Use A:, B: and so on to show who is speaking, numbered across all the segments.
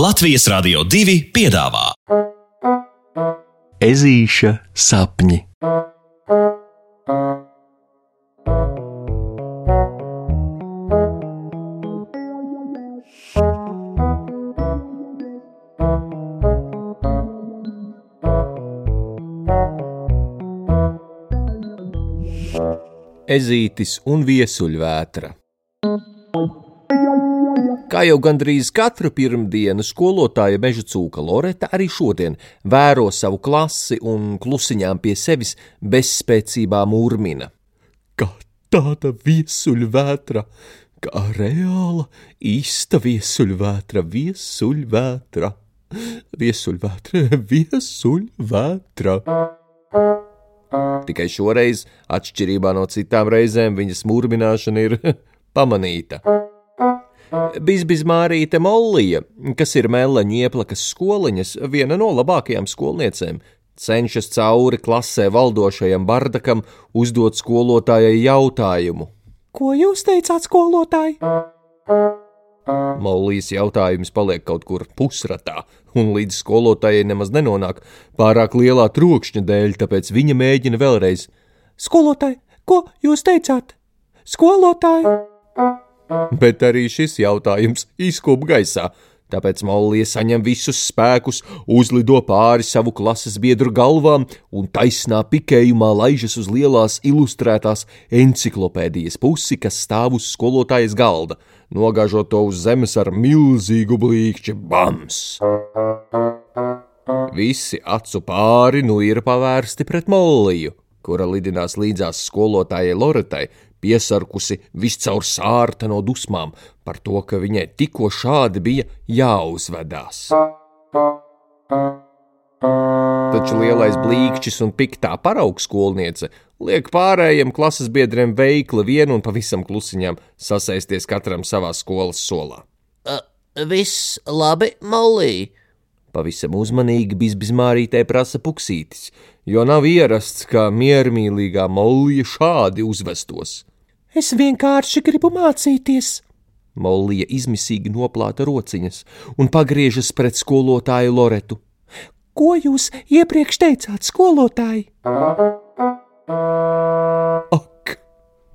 A: Latvijas Rādio 2 piedāvā
B: Ezīša sapņi.
C: Ezītis un viesuļvētra. Kā jau gandrīz katru pirmdienu skolotāja meža cūka Loreta arī šodien vēro savu klasi un klusiņām pie sevis bezspēcībā murmina.
D: Kā tāda viesuļvētra, kā reāla, īsta viesuļvētra, viesuļvētra, viesuļvētra, viesuļvētra.
C: Tikai šoreiz, atšķirībā no citām reizēm, viņas murmināšana ir pamanīta. Bizbizmārīte Mollija, kas ir Meleņu ieplakas skoliņas, viena no labākajām skolniecēm, cenšas cauri klasē valdošajam bardakam uzdot skolotājai jautājumu.
E: Ko jūs teicāt, skolotāji?
C: Mollijas jautājums paliek kaut kur pusratā, un līdz skolotājai nemaz nenonāk pārāk lielā trokšņa dēļ, tāpēc viņa mēģina vēlreiz.
E: Skolotāji, ko jūs teicāt? Skolotāji!
C: Bet arī šis jautājums izkūp gaisā, tāpēc Mollija saņem visus spēkus, uzlido pāri savu klases biedru galvām un taisnā pikējumā laižas uz lielās ilustrētās enciklopēdijas pusi, kas stāv uz skolotājas galda, nogāžot to uz zemes ar milzīgu blīkšķi bams. Visi acu pāri nu ir pavērsti pret Molliju, kura lidinās līdzās skolotājai Loretai, piesarkusi viscaur sārta no dusmām par to, ka viņai tikko šādi bija jāuzvedās. Taču lielais blīkšķis un piktā paraugs skolniece liek pārējiem klases biedriem veikli vienu un pavisam klusiņām sasēsties katram savā skolas solā.
F: Uh, viss labi, Mollī!
C: Pavisam uzmanīgi bizbizmārītē prasa puksītis, jo nav ierasts, kā miermīlīgā mollija šādi uzvestos.
E: Es vienkārši gribu mācīties.
C: Mollija izmisīgi noplāta rociņas un pagriežas pret skolotāju Loretu.
E: Ko jūs iepriekš teicāt, skolotāji?
D: Ak,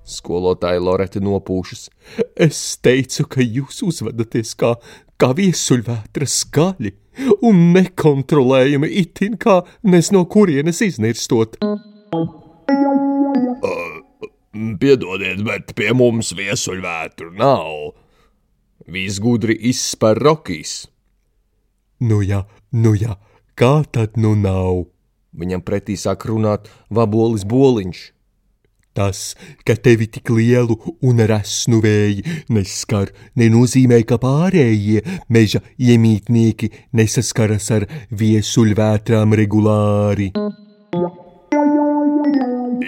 C: skolotāja Loreta nopūšas.
D: Es teicu, ka jūs uzvedaties kā, kā viesuļvētra skaļi un nekontrolējami itin kā nes no kurienes iznirstot.
G: Uh, piedodiet, bet pie mums viesuļvētru nav.
C: Visgudri izspēr Rokijs.
D: Nu jā, nu jā, kā tad nu nav?
C: Viņam pretī sāk runāt vabolis boliņš.
D: Tas, ka tevi tik lielu un resnu vēji neskar, nenozīmē, ka pārējie meža iemītnieki nesaskaras ar viesuļvētrām regulāri.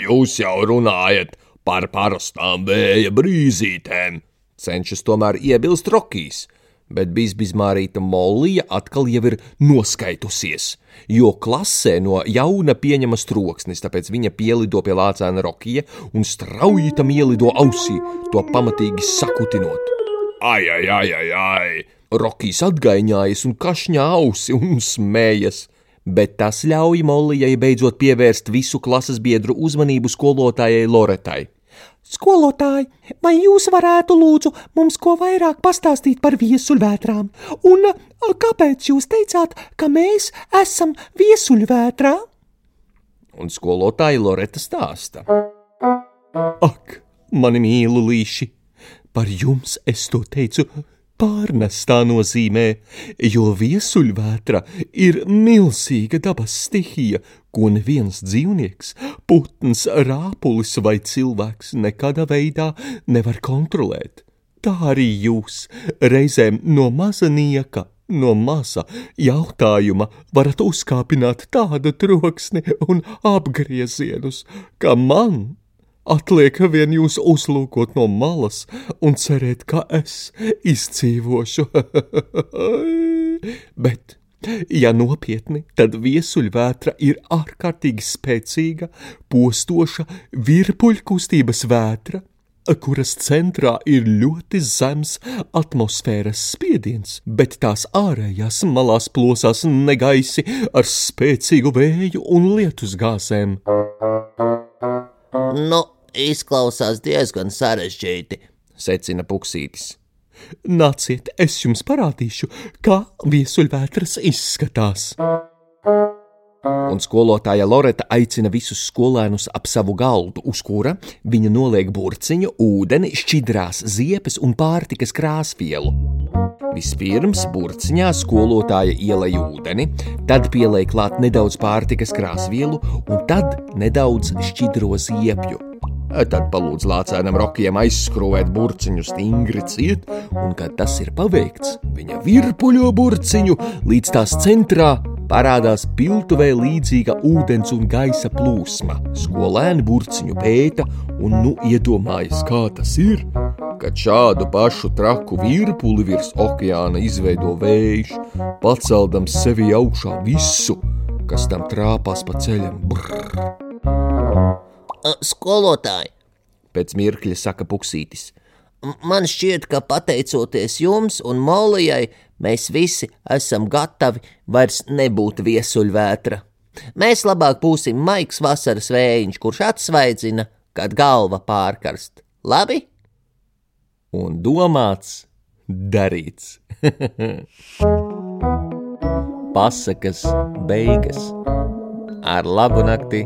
G: Jūs jau runājat par parastām vēja brīzītēm,
C: cenšas tomēr iebilst Rokijs, bet bizbizmārīta Mollija atkal jau ir noskaitusies, jo klasē no jauna pieņemas troksnis, tāpēc viņa pielido pie lācēna Rokija un strauji tam ielido ausī, to pamatīgi sakutinot.
G: Ai, ai, ai, ai, ai!
C: Rokijs atgaiņājas un kašņā ausi un smējas. Bet tas ļauj Mollijai beidzot pievērst visu klases biedru uzmanību skolotājai Loretai.
E: Skolotāji, vai jūs varētu lūdzu mums ko vairāk pastāstīt par viesuļvētrām? Un kāpēc jūs teicāt, ka mēs esam viesuļvētrā?
C: Un skolotāja Loreta stāsta.
D: Ak, mani mīlulīši, par jums es to teicu pārnestā nozīmē, jo viesuļvētra ir milzīga dabas stihija, ko neviens dzīvnieks, putns, rāpulis vai cilvēks nekādā veidā nevar kontrolēt. Tā arī jūs reizēm no maza nieka, no maza jautājuma varat uzkāpināt tādu troksni un apgriezienus, ka man Atliek vien jūs uzlūkot no malas un cerēt, ka es izdzīvošu. Bet, ja nopietni, tad viesuļvētra ir ārkārtīgi spēcīga, postoša virpuļkustības vētra. kuras centrā ir ļoti zems atmosfēras spiediens, bet tās ārējās malās plosās negaisi ar spēcīgu vēju un lietus gāzēm.
F: Izklausās diezgan sarežģīti,
C: secina Puksītis.
D: Nāciet, es jums parādīšu, kā viesuļvētras izskatās.
C: Un skolotāja Loreta aicina visus skolēnus ap savu galdu, uz kura viņa noliek burciņu, ūdeni, šķidrās ziepes un pārtikas krāsvielu. Vispirms burciņā skolotāja ielēja ūdeni, tad pielēja klāt nedaudz pārtikas krāsvielu un tad nedaudz šķidro ziepju. Tad palūdz lācēnam rokiem aizskrūvēt burciņu stingri ciet, un, kad tas ir paveikts, viņa virpuļo burciņu līdz tās centrā parādās piltuvē līdzīga ūdens un gaisa plūsma. Skolēni burciņu pēta un nu iedomājas, kā tas ir, kad šādu pašu traku virpuli virs okeāna izveido vējš, paceldams sevi augšā visu, kas tam trāpās pa ceļam. Brrr.
F: Skolotāji,
C: pēc mirkļa saka Puksītis.
F: Man šķiet, ka pateicoties jums un Molijai, mēs visi esam gatavi vairs nebūt viesuļvētra. Mēs labāk būsim maigs vasaras vējiņš, kurš atsvaidzina, kad galva pārkarst. Labi?
C: Un domāts, darīts. Pasakas beigas ar labu nakti!